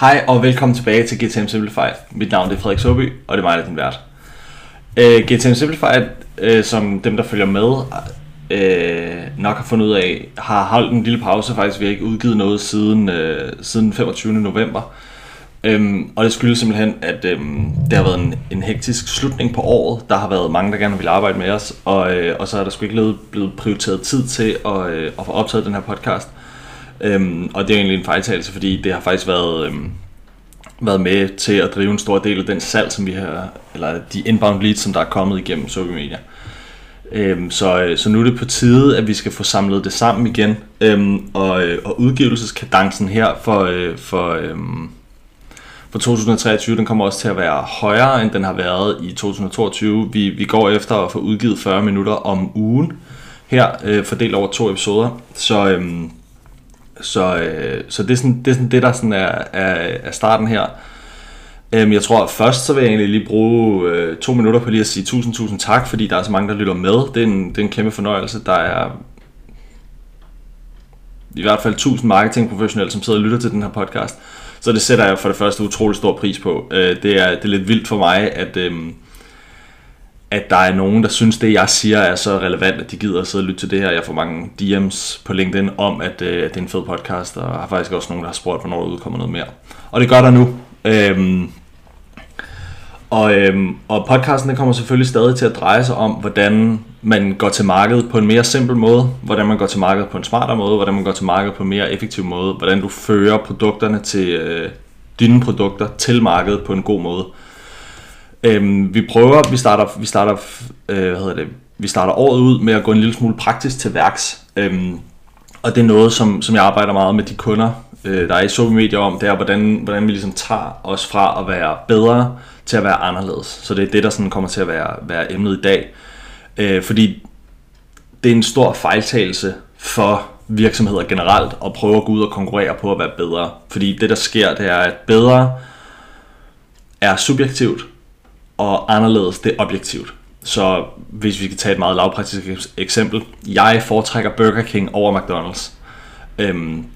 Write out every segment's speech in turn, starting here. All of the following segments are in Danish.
Hej og velkommen tilbage til GTM Simplified. Mit navn er Frederik Soby, og det er mig, der er din vært. Øh, uh, GTM Simplified, uh, som dem, der følger med, uh, nok har fundet ud af, har holdt en lille pause. Faktisk vi har ikke udgivet noget siden, uh, siden 25. november. Um, og det skyldes simpelthen, at um, det har været en, en hektisk slutning på året. Der har været mange, der gerne vil arbejde med os, og, uh, og så er der sgu ikke blevet prioriteret tid til at, uh, at få optaget den her podcast. Øhm, og det er egentlig en fejltagelse, fordi det har faktisk været, øhm, været med til at drive en stor del af den salg, som vi har, eller de inbound leads, som der er kommet igennem social media. Øhm, så, øh, så nu er det på tide, at vi skal få samlet det sammen igen. Øhm, og, øh, og udgivelseskadencen her for, øh, for, øhm, for 2023, den kommer også til at være højere, end den har været i 2022. Vi, vi går efter at få udgivet 40 minutter om ugen her, øh, fordelt over to episoder. Så, øhm, så, øh, så det, er sådan, det er sådan det, der sådan er, er, er starten her. Øhm, jeg tror at først så vil jeg egentlig lige bruge øh, to minutter på lige at sige tusind, tusind tak, fordi der er så mange, der lytter med. Det er en, det er en kæmpe fornøjelse. Der er i hvert fald tusind marketingprofessionelle, som sidder og lytter til den her podcast. Så det sætter jeg for det første utrolig stor pris på. Øh, det, er, det er lidt vildt for mig, at... Øh, at der er nogen, der synes, det jeg siger er så relevant, at de gider at sidde og lytte til det her. Jeg får mange DM's på LinkedIn om, at, øh, at det er en fed podcast, og har faktisk også nogen, der har spurgt, hvornår der udkommer noget mere. Og det gør der nu. Øhm, og, øhm, og podcasten den kommer selvfølgelig stadig til at dreje sig om, hvordan man går til markedet på en mere simpel måde, hvordan man går til markedet på en smartere måde, hvordan man går til markedet på en mere effektiv måde, hvordan du fører produkterne til øh, dine produkter til markedet på en god måde. Øhm, vi prøver, vi starter, vi starter, øh, hvad hedder det, vi starter året ud med at gå en lille smule praktisk til værks. Øhm, og det er noget, som, som jeg arbejder meget med de kunder, øh, der er i social media om, det er, hvordan, hvordan vi ligesom tager os fra at være bedre til at være anderledes. Så det er det, der sådan kommer til at være, være emnet i dag. Øh, fordi det er en stor fejltagelse for virksomheder generelt at prøve at gå ud og konkurrere på at være bedre. Fordi det, der sker, det er, at bedre er subjektivt, og anderledes det er objektivt. Så hvis vi skal tage et meget lavpraktisk eksempel. Jeg foretrækker Burger King over McDonald's. Øhm,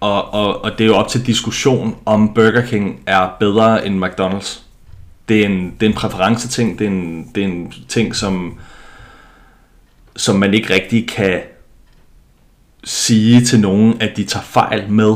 og, og, og det er jo op til diskussion, om Burger King er bedre end McDonald's. Det er en, det er en præferenceting, det er en, det er en ting, som, som man ikke rigtig kan sige til nogen, at de tager fejl med.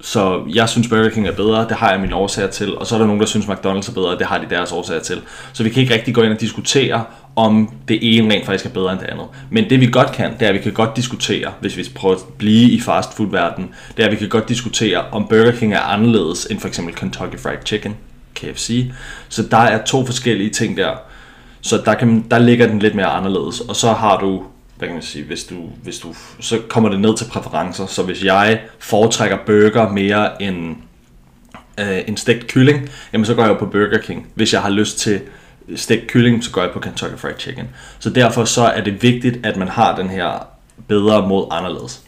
Så jeg synes Burger King er bedre, det har jeg mine årsager til, og så er der nogen, der synes McDonald's er bedre, det har de deres årsager til. Så vi kan ikke rigtig gå ind og diskutere, om det ene rent faktisk er bedre end det andet. Men det vi godt kan, det er, at vi kan godt diskutere, hvis vi prøver at blive i fastfood-verdenen, det er, at vi kan godt diskutere, om Burger King er anderledes end for eksempel Kentucky Fried Chicken, KFC. Så der er to forskellige ting der. Så der, kan, der ligger den lidt mere anderledes. Og så har du hvad kan man sige, hvis du, hvis du, så kommer det ned til præferencer. Så hvis jeg foretrækker burger mere end øh, en stegt kylling, jamen så går jeg på Burger King. Hvis jeg har lyst til stegt kylling, så går jeg på Kentucky Fried Chicken. Så derfor så er det vigtigt, at man har den her bedre mod anderledes.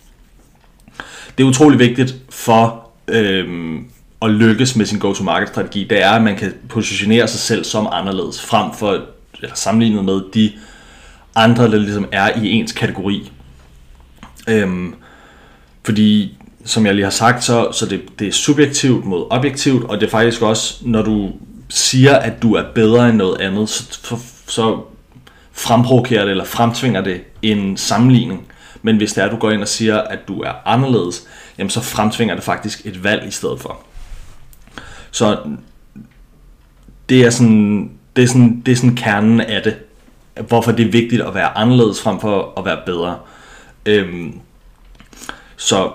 Det er utrolig vigtigt for øh, at lykkes med sin go-to-market strategi, det er, at man kan positionere sig selv som anderledes, frem for, eller sammenlignet med de andre, der ligesom er i ens kategori. Øhm, fordi, som jeg lige har sagt, så, så det, det er subjektivt mod objektivt, og det er faktisk også, når du siger, at du er bedre end noget andet, så, så fremprovokerer det, eller fremtvinger det en sammenligning. Men hvis det er, at du går ind og siger, at du er anderledes, jamen så fremtvinger det faktisk et valg i stedet for. Så det er sådan, det er sådan, det er sådan kernen af det hvorfor det er vigtigt at være anderledes frem for at være bedre. Øhm, så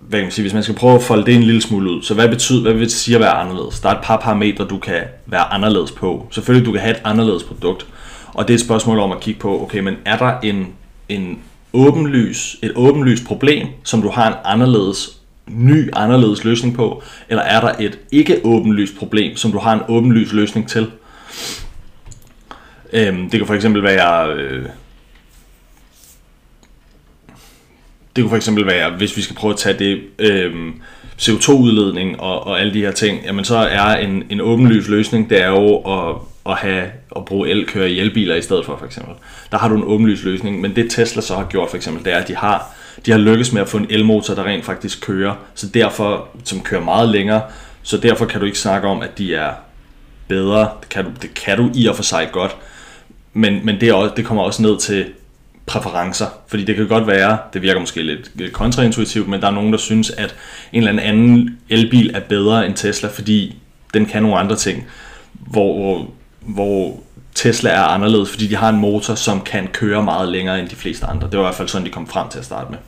hvad kan man sige, hvis man skal prøve at folde det en lille smule ud, så hvad betyder, hvad vil det sige at være anderledes? Der er et par parametre, du kan være anderledes på. Selvfølgelig, du kan have et anderledes produkt, og det er et spørgsmål om at kigge på, okay, men er der en, en åbenlys, et åbenlyst problem, som du har en anderledes ny, anderledes løsning på, eller er der et ikke åbenlyst problem, som du har en åbenlys løsning til? Øhm, det kan for eksempel være... Øh, det kunne for eksempel være, hvis vi skal prøve at tage det øh, CO2-udledning og, og alle de her ting, jamen så er en, en åbenlys løsning, det er jo at, at, have, at bruge el, køre i elbiler i stedet for for eksempel. Der har du en åbenlys løsning, men det Tesla så har gjort for eksempel, det er, at de har De har lykkes med at få en elmotor, der rent faktisk kører, så derfor, som kører meget længere, så derfor kan du ikke snakke om, at de er bedre. Det kan du, det kan du i og for sig godt, men, men det, er også, det kommer også ned til præferencer, fordi det kan godt være, det virker måske lidt kontraintuitivt, men der er nogen, der synes, at en eller anden elbil er bedre end Tesla, fordi den kan nogle andre ting, hvor, hvor Tesla er anderledes, fordi de har en motor, som kan køre meget længere end de fleste andre. Det var i hvert fald sådan, de kom frem til at starte med.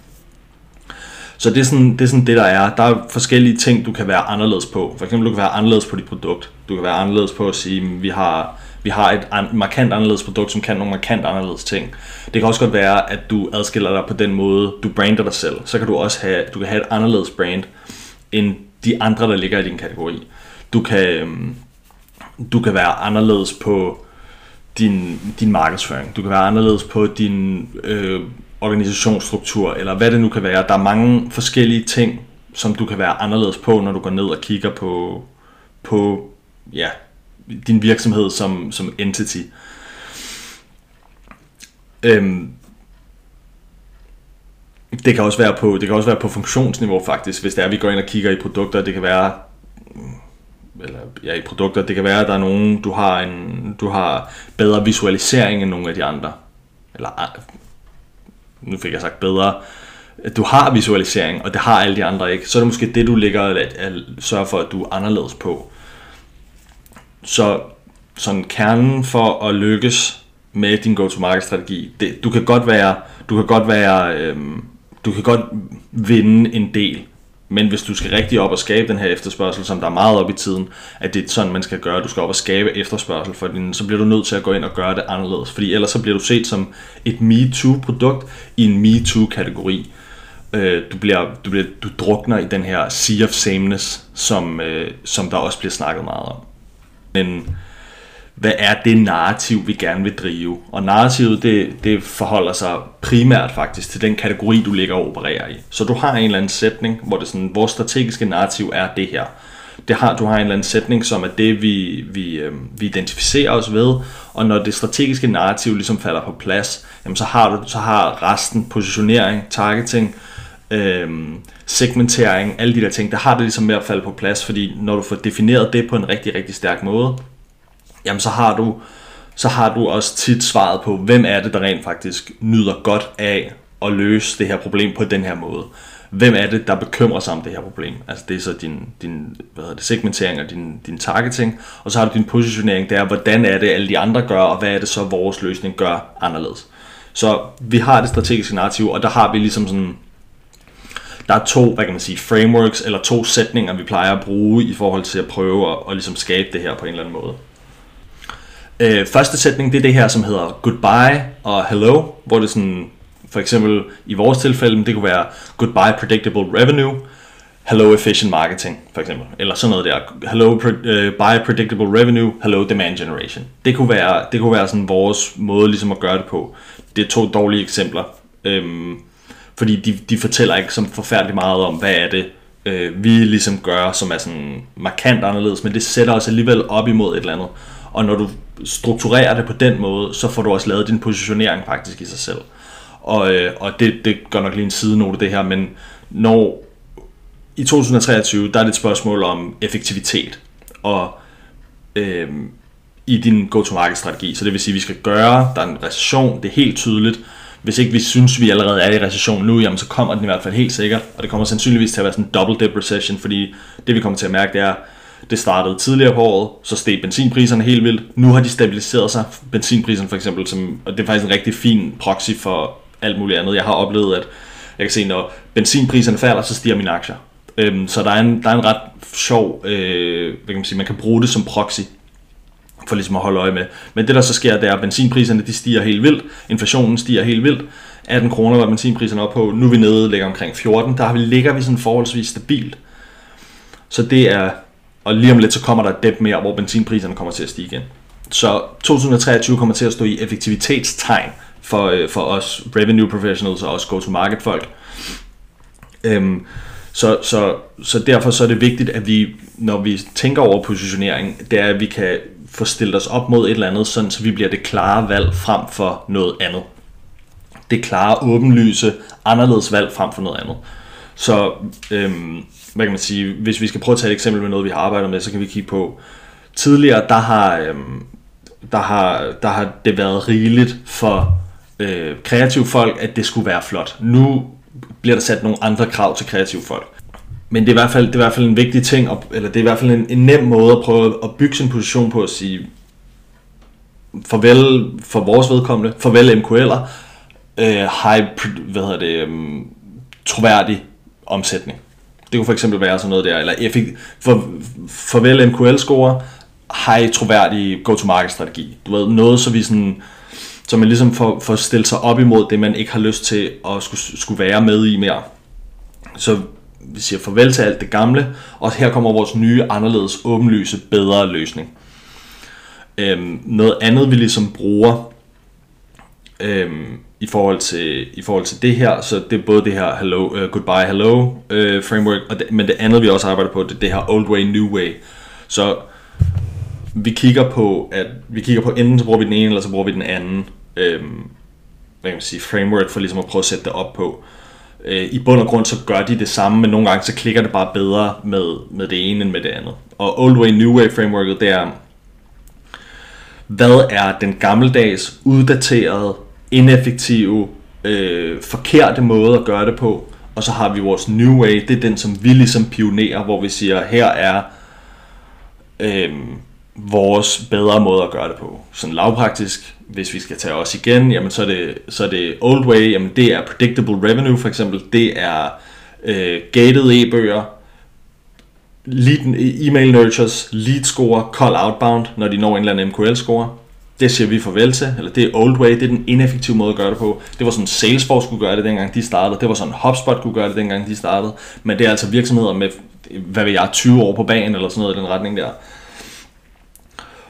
Så det er, sådan, det er sådan det, der er. Der er forskellige ting, du kan være anderledes på. For eksempel, du kan være anderledes på dit produkt. Du kan være anderledes på at sige, at vi har, vi har et an, markant anderledes produkt, som kan nogle markant anderledes ting. Det kan også godt være, at du adskiller dig på den måde, du brander dig selv. Så kan du også have, du kan have et anderledes brand, end de andre, der ligger i din kategori. Du kan, øhm, du kan være anderledes på din, din markedsføring. Du kan være anderledes på din øh, organisationsstruktur, eller hvad det nu kan være. Der er mange forskellige ting, som du kan være anderledes på, når du går ned og kigger på, på ja, din virksomhed som, som entity. Øhm, det kan også være på det kan også være på funktionsniveau faktisk, hvis det er at vi går ind og kigger i produkter, det kan være eller ja, i produkter, det kan være at der er nogen du har en du har bedre visualisering end nogle af de andre. Eller ah, nu fik jeg sagt bedre, du har visualisering, og det har alle de andre ikke, så er det måske det, du ligger at, at sørge for, at du er anderledes på. Så sådan kernen for at lykkes med din go-to-market strategi, det, du kan godt være, du kan godt være, øhm, du kan godt vinde en del, men hvis du skal rigtig op og skabe den her efterspørgsel, som der er meget op i tiden, at det er sådan, man skal gøre, du skal op og skabe efterspørgsel for din, så bliver du nødt til at gå ind og gøre det anderledes, fordi ellers så bliver du set som et MeToo-produkt i en MeToo-kategori. Øh, du, bliver, du, bliver, du drukner i den her sea of sameness, som, øh, som der også bliver snakket meget om. Men hvad er det narrativ, vi gerne vil drive? Og narrativet, det, det forholder sig primært faktisk til den kategori, du ligger og opererer i. Så du har en eller anden sætning, hvor det sådan, vores strategiske narrativ er det her. Det har, du har en eller anden sætning, som er det, vi, vi, øh, vi identificerer os ved, og når det strategiske narrativ ligesom falder på plads, jamen så, har du, så har resten positionering, targeting, øh, øh, segmentering, alle de der ting, der har det ligesom med at falde på plads, fordi når du får defineret det på en rigtig, rigtig stærk måde, jamen så har du så har du også tit svaret på, hvem er det, der rent faktisk nyder godt af at løse det her problem på den her måde. Hvem er det, der bekymrer sig om det her problem? Altså det er så din, din hvad hedder det, segmentering og din, din targeting, og så har du din positionering der, hvordan er det, alle de andre gør, og hvad er det så, vores løsning gør anderledes. Så vi har det strategiske narrativ, og der har vi ligesom sådan, der er to, hvad kan man sige, frameworks, eller to sætninger, vi plejer at bruge i forhold til at prøve at, at ligesom skabe det her på en eller anden måde. Øh, første sætning, det er det her, som hedder goodbye og hello, hvor det sådan, for eksempel i vores tilfælde, det kunne være goodbye predictable revenue, hello efficient marketing, for eksempel. Eller sådan noget der. Hello uh, buy predictable revenue, hello demand generation. Det kunne være, det kunne være sådan vores måde ligesom at gøre det på. Det er to dårlige eksempler. Øhm, fordi de, de fortæller ikke så forfærdeligt meget om, hvad er det, øh, vi ligesom gør, som er sådan markant anderledes, men det sætter os alligevel op imod et eller andet. Og når du strukturerer det på den måde, så får du også lavet din positionering faktisk i sig selv. Og, øh, og det, det gør nok lige en sidenote det her, men når i 2023, der er det et spørgsmål om effektivitet og øh, i din go-to-market strategi. Så det vil sige, at vi skal gøre, der er en recession, det er helt tydeligt. Hvis ikke vi synes, vi allerede er i recession nu, jamen så kommer den i hvert fald helt sikkert, og det kommer sandsynligvis til at være sådan en double dip recession, fordi det vi kommer til at mærke, det er, det startede tidligere på året, så steg benzinpriserne helt vildt. Nu har de stabiliseret sig. Benzinpriserne for eksempel, som, og det er faktisk en rigtig fin proxy for alt muligt andet. Jeg har oplevet, at jeg kan se, når benzinpriserne falder, så stiger mine aktier. Øhm, så der er, en, der er en ret sjov, øh, hvad kan man sige, man kan bruge det som proxy for ligesom at holde øje med. Men det der så sker, det er, at benzinpriserne de stiger helt vildt, inflationen stiger helt vildt, 18 kroner var benzinpriserne op på, nu er vi nede ligger omkring 14, der ligger vi sådan forholdsvis stabilt. Så det er og lige om lidt, så kommer der et dip mere, hvor benzinpriserne kommer til at stige igen. Så 2023 kommer til at stå i effektivitetstegn for, øh, for os revenue professionals og os go-to-market folk. Øhm, så, så, så derfor så er det vigtigt, at vi, når vi tænker over positionering, det er, at vi kan få stillet os op mod et eller andet, sådan så vi bliver det klare valg frem for noget andet. det klare, åbenlyse, anderledes valg frem for noget andet. Så øhm, hvad kan man sige, hvis vi skal prøve at tage et eksempel med noget, vi har arbejdet med, så kan vi kigge på, tidligere, der har, øhm, der har, der har det været rigeligt for øh, kreative folk, at det skulle være flot. Nu bliver der sat nogle andre krav til kreative folk. Men det er i hvert fald, det er i hvert fald en vigtig ting, eller det er i hvert fald en, en nem måde at prøve at bygge sin position på at sige, farvel for vores vedkommende, farvel MQL'er, øh, high, hvad hedder det, um, troværdig omsætning. Det kunne for eksempel være sådan noget der, eller effekt, for, farvel MQL-score, high troværdig go-to-market strategi. Du ved, noget så vi sådan, så man ligesom får, får stillet sig op imod det, man ikke har lyst til at skulle, skulle være med i mere. Så vi siger farvel til alt det gamle, og her kommer vores nye, anderledes, åbenlyse, bedre løsning. Øhm, noget andet vi ligesom bruger øhm, i, forhold til, i forhold til det her, så det er både det her hello, uh, goodbye hello uh, framework, og det, men det andet vi også arbejder på, det er det her old way, new way. Så vi kigger på, at vi kigger på enten så bruger vi den ene, eller så bruger vi den anden øhm, hvad kan man sige, framework for ligesom at prøve at sætte det op på. Øh, I bund og grund så gør de det samme, men nogle gange så klikker det bare bedre med, med det ene end med det andet. Og Old Way, New Way frameworket, det er, hvad er den gammeldags, uddaterede, ineffektive, øh, forkerte måde at gøre det på, og så har vi vores New Way, det er den, som vi ligesom pionerer, hvor vi siger, her er øh, vores bedre måde at gøre det på. Sådan lavpraktisk, hvis vi skal tage os igen, jamen så er det, så er det old way, jamen det er predictable revenue for eksempel, det er øh, gated e-bøger, lead, email nurtures, lead score, call outbound, når de når en eller anden MQL score. Det siger vi farvel til, eller det er old way, det er den ineffektive måde at gøre det på. Det var sådan Salesforce skulle gøre det dengang de startede, det var sådan HubSpot kunne gøre det dengang de startede, men det er altså virksomheder med, hvad ved jeg, 20 år på banen eller sådan noget i den retning der.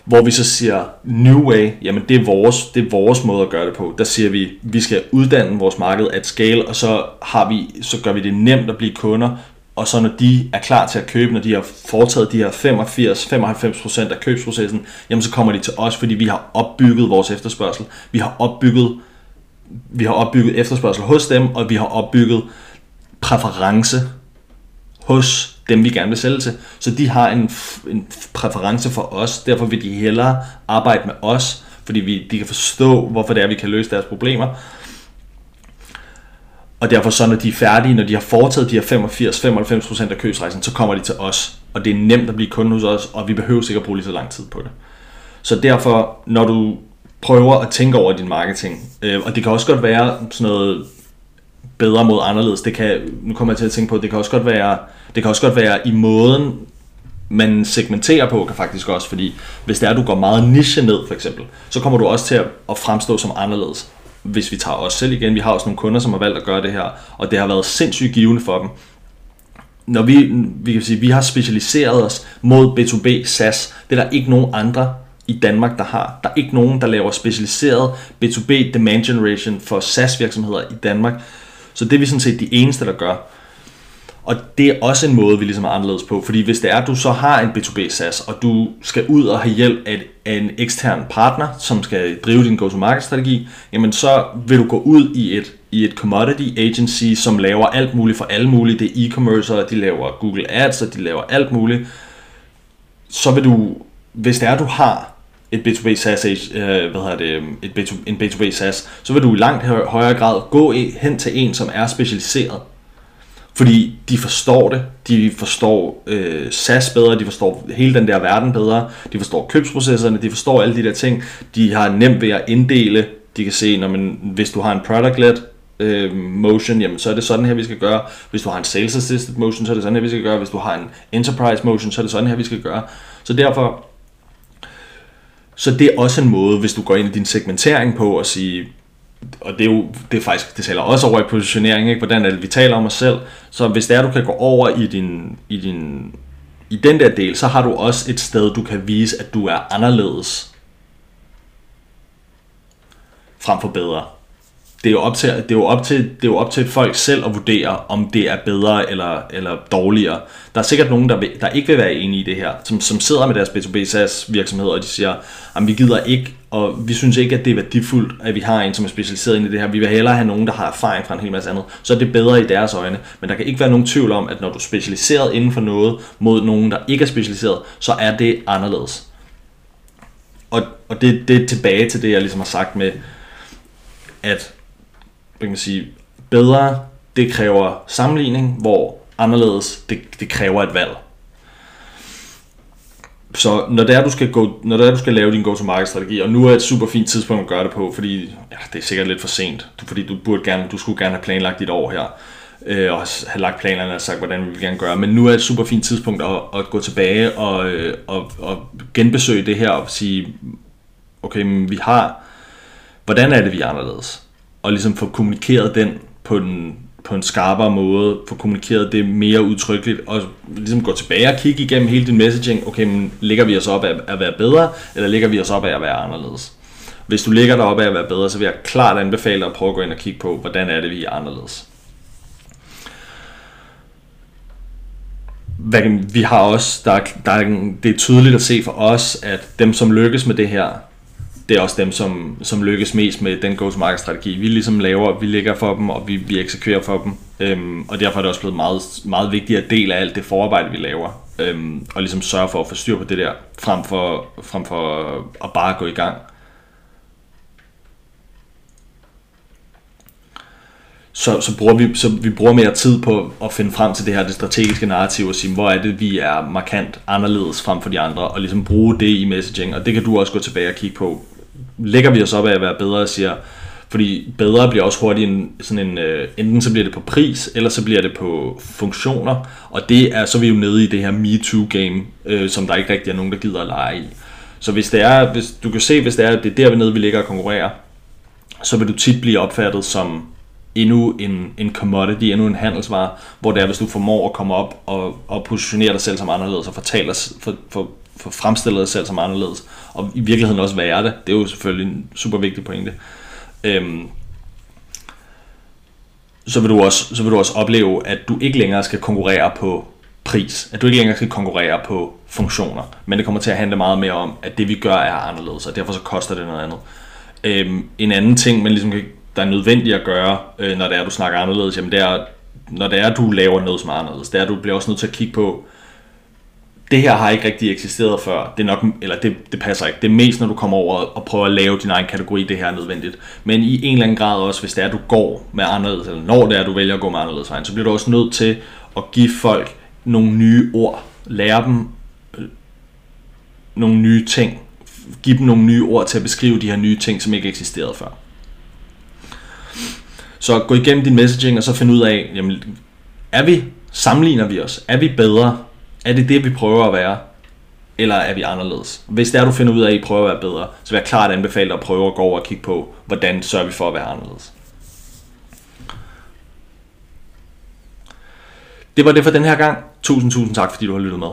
Hvor vi så siger, New Way, jamen det er, vores, det er vores måde at gøre det på. Der siger vi, vi skal uddanne vores marked at scale, og så, har vi, så gør vi det nemt at blive kunder, og så når de er klar til at købe, når de har foretaget de her 85-95% af købsprocessen, jamen så kommer de til os, fordi vi har opbygget vores efterspørgsel. Vi har opbygget, vi har opbygget efterspørgsel hos dem, og vi har opbygget præference hos dem, vi gerne vil sælge til. Så de har en, en præference for os, derfor vil de hellere arbejde med os, fordi vi, de kan forstå, hvorfor det er, vi kan løse deres problemer. Og derfor så, når de er færdige, når de har foretaget de her 85-95% af købsrejsen, så kommer de til os. Og det er nemt at blive kunde hos os, og vi behøver sikkert bruge lige så lang tid på det. Så derfor, når du prøver at tænke over din marketing, øh, og det kan også godt være sådan noget bedre mod anderledes. Det kan, nu kommer jeg til at tænke på, at det kan også godt være, det kan også godt være i måden, man segmenterer på, kan faktisk også, fordi hvis det er, at du går meget niche ned, for eksempel, så kommer du også til at fremstå som anderledes. Hvis vi tager os selv igen, vi har også nogle kunder, som har valgt at gøre det her, og det har været sindssygt givende for dem. Når vi, vi kan sige, vi har specialiseret os mod B2B SaaS, det er der ikke nogen andre i Danmark, der har. Der er ikke nogen, der laver specialiseret B2B demand generation for SaaS virksomheder i Danmark. Så det er vi sådan set de eneste, der gør. Og det er også en måde, vi ligesom er anderledes på, fordi hvis det er, at du så har en B2B SaaS, og du skal ud og have hjælp af en ekstern partner, som skal drive din go-to-market strategi, jamen så vil du gå ud i et, i et commodity agency, som laver alt muligt for alle mulige. Det er e-commerce, og de laver Google Ads, og de laver alt muligt. Så vil du, hvis det er, at du har et B2B SaaS, øh, hvad hedder det, et B2, en B2B SaaS, så vil du i langt højere grad gå hen til en, som er specialiseret. Fordi de forstår det, de forstår øh, SaaS bedre, de forstår hele den der verden bedre, de forstår købsprocesserne, de forstår alle de der ting, de har nemt ved at inddele, de kan se, når man, hvis du har en product-led øh, motion, jamen så er det sådan her, vi skal gøre. Hvis du har en sales assisted motion, så er det sådan her, vi skal gøre. Hvis du har en enterprise motion, så er det sådan her, vi skal gøre. Så derfor så det er også en måde, hvis du går ind i din segmentering på at sige, og det er jo det er faktisk, det taler også over i positionering, ikke? hvordan er det, vi taler om os selv. Så hvis det er, du kan gå over i din, i din i den der del, så har du også et sted, du kan vise, at du er anderledes frem for bedre det er jo op til, det er jo op til, det er jo op til folk selv at vurdere, om det er bedre eller, eller dårligere. Der er sikkert nogen, der, vil, der ikke vil være enige i det her, som, som sidder med deres B2B SaaS virksomhed, og de siger, at vi gider ikke, og vi synes ikke, at det er værdifuldt, at vi har en, som er specialiseret ind i det her. Vi vil hellere have nogen, der har erfaring fra en hel masse andet. Så er det bedre i deres øjne. Men der kan ikke være nogen tvivl om, at når du er specialiseret inden for noget, mod nogen, der ikke er specialiseret, så er det anderledes. Og, og det, det er tilbage til det, jeg ligesom har sagt med, at kan sige, bedre, det kræver sammenligning, hvor anderledes, det, det kræver et valg. Så når det er, du skal, gå, når det er, du skal lave din go-to-market strategi, og nu er et super fint tidspunkt at gøre det på, fordi ja, det er sikkert lidt for sent, du, fordi du, burde gerne, du skulle gerne have planlagt dit år her, øh, og have lagt planerne og sagt, hvordan vi vil gerne gøre. Men nu er et super fint tidspunkt at, at gå tilbage og, øh, og, og genbesøge det her og sige, okay, men vi har, hvordan er det, vi er anderledes? Og ligesom få kommunikeret den på en, på en skarpere måde, få kommunikeret det mere udtrykkeligt, og ligesom gå tilbage og kigge igennem hele din messaging, okay, men ligger vi os op af at være bedre, eller ligger vi os op af at være anderledes? Hvis du ligger dig op af at være bedre, så vil jeg klart anbefale dig at prøve at gå ind og kigge på, hvordan er det, vi er anderledes. vi har også, der, der, det er tydeligt at se for os, at dem, som lykkes med det her, det er også dem, som, som lykkes mest med den go-to-market strategi. Vi ligesom laver, vi ligger for dem, og vi, vi eksekverer for dem. Øhm, og derfor er det også blevet meget, meget vigtigt at del af alt det forarbejde, vi laver. Øhm, og ligesom sørge for at få styr på det der, frem for, frem for at bare gå i gang. så, så, bruger vi, så vi bruger mere tid på at finde frem til det her det strategiske narrativ og sige, hvor er det, vi er markant anderledes frem for de andre, og ligesom bruge det i messaging, og det kan du også gå tilbage og kigge på lægger vi os op af at være bedre og siger, fordi bedre bliver også hurtigt en, sådan en, øh, enten så bliver det på pris, eller så bliver det på funktioner, og det er, så er vi jo nede i det her MeToo-game, øh, som der ikke rigtig er nogen, der gider at lege i. Så hvis det er, hvis, du kan se, hvis det er, det er der nede, vi ligger og konkurrerer, så vil du tit blive opfattet som endnu en, en commodity, endnu en handelsvare, hvor det er, hvis du formår at komme op og, og positionere dig selv som anderledes, og fortælle, for, for, for fremstille dig selv som anderledes, og i virkeligheden også være det. Det er jo selvfølgelig en super vigtig pointe. Øhm, så vil, du også, så vil du også opleve, at du ikke længere skal konkurrere på pris. At du ikke længere skal konkurrere på funktioner. Men det kommer til at handle meget mere om, at det vi gør er anderledes, og derfor så koster det noget andet. Øhm, en anden ting, man ligesom kan, der er nødvendigt at gøre, øh, når det er, du snakker anderledes, jamen det er, når det er, du laver noget som er anderledes, det er, at du bliver også nødt til at kigge på, det her har ikke rigtig eksisteret før. Det er nok, eller det, det passer ikke. Det er mest, når du kommer over og prøver at lave din egen kategori, det her er nødvendigt. Men i en eller anden grad også, hvis det er, at du går med anderledes, eller når det er, at du vælger at gå med anderledes vejen, så bliver du også nødt til at give folk nogle nye ord. Lære dem øh, nogle nye ting. Giv dem nogle nye ord til at beskrive de her nye ting, som ikke eksisterede før. Så gå igennem din messaging, og så find ud af, jamen, er vi, sammenligner vi os? Er vi bedre? Er det det, vi prøver at være? Eller er vi anderledes? Hvis det er, du finder ud af, at I prøver at være bedre, så vil jeg klart anbefale dig at prøve at gå over og kigge på, hvordan sørger vi for at være anderledes. Det var det for den her gang. Tusind, tusind tak, fordi du har lyttet med.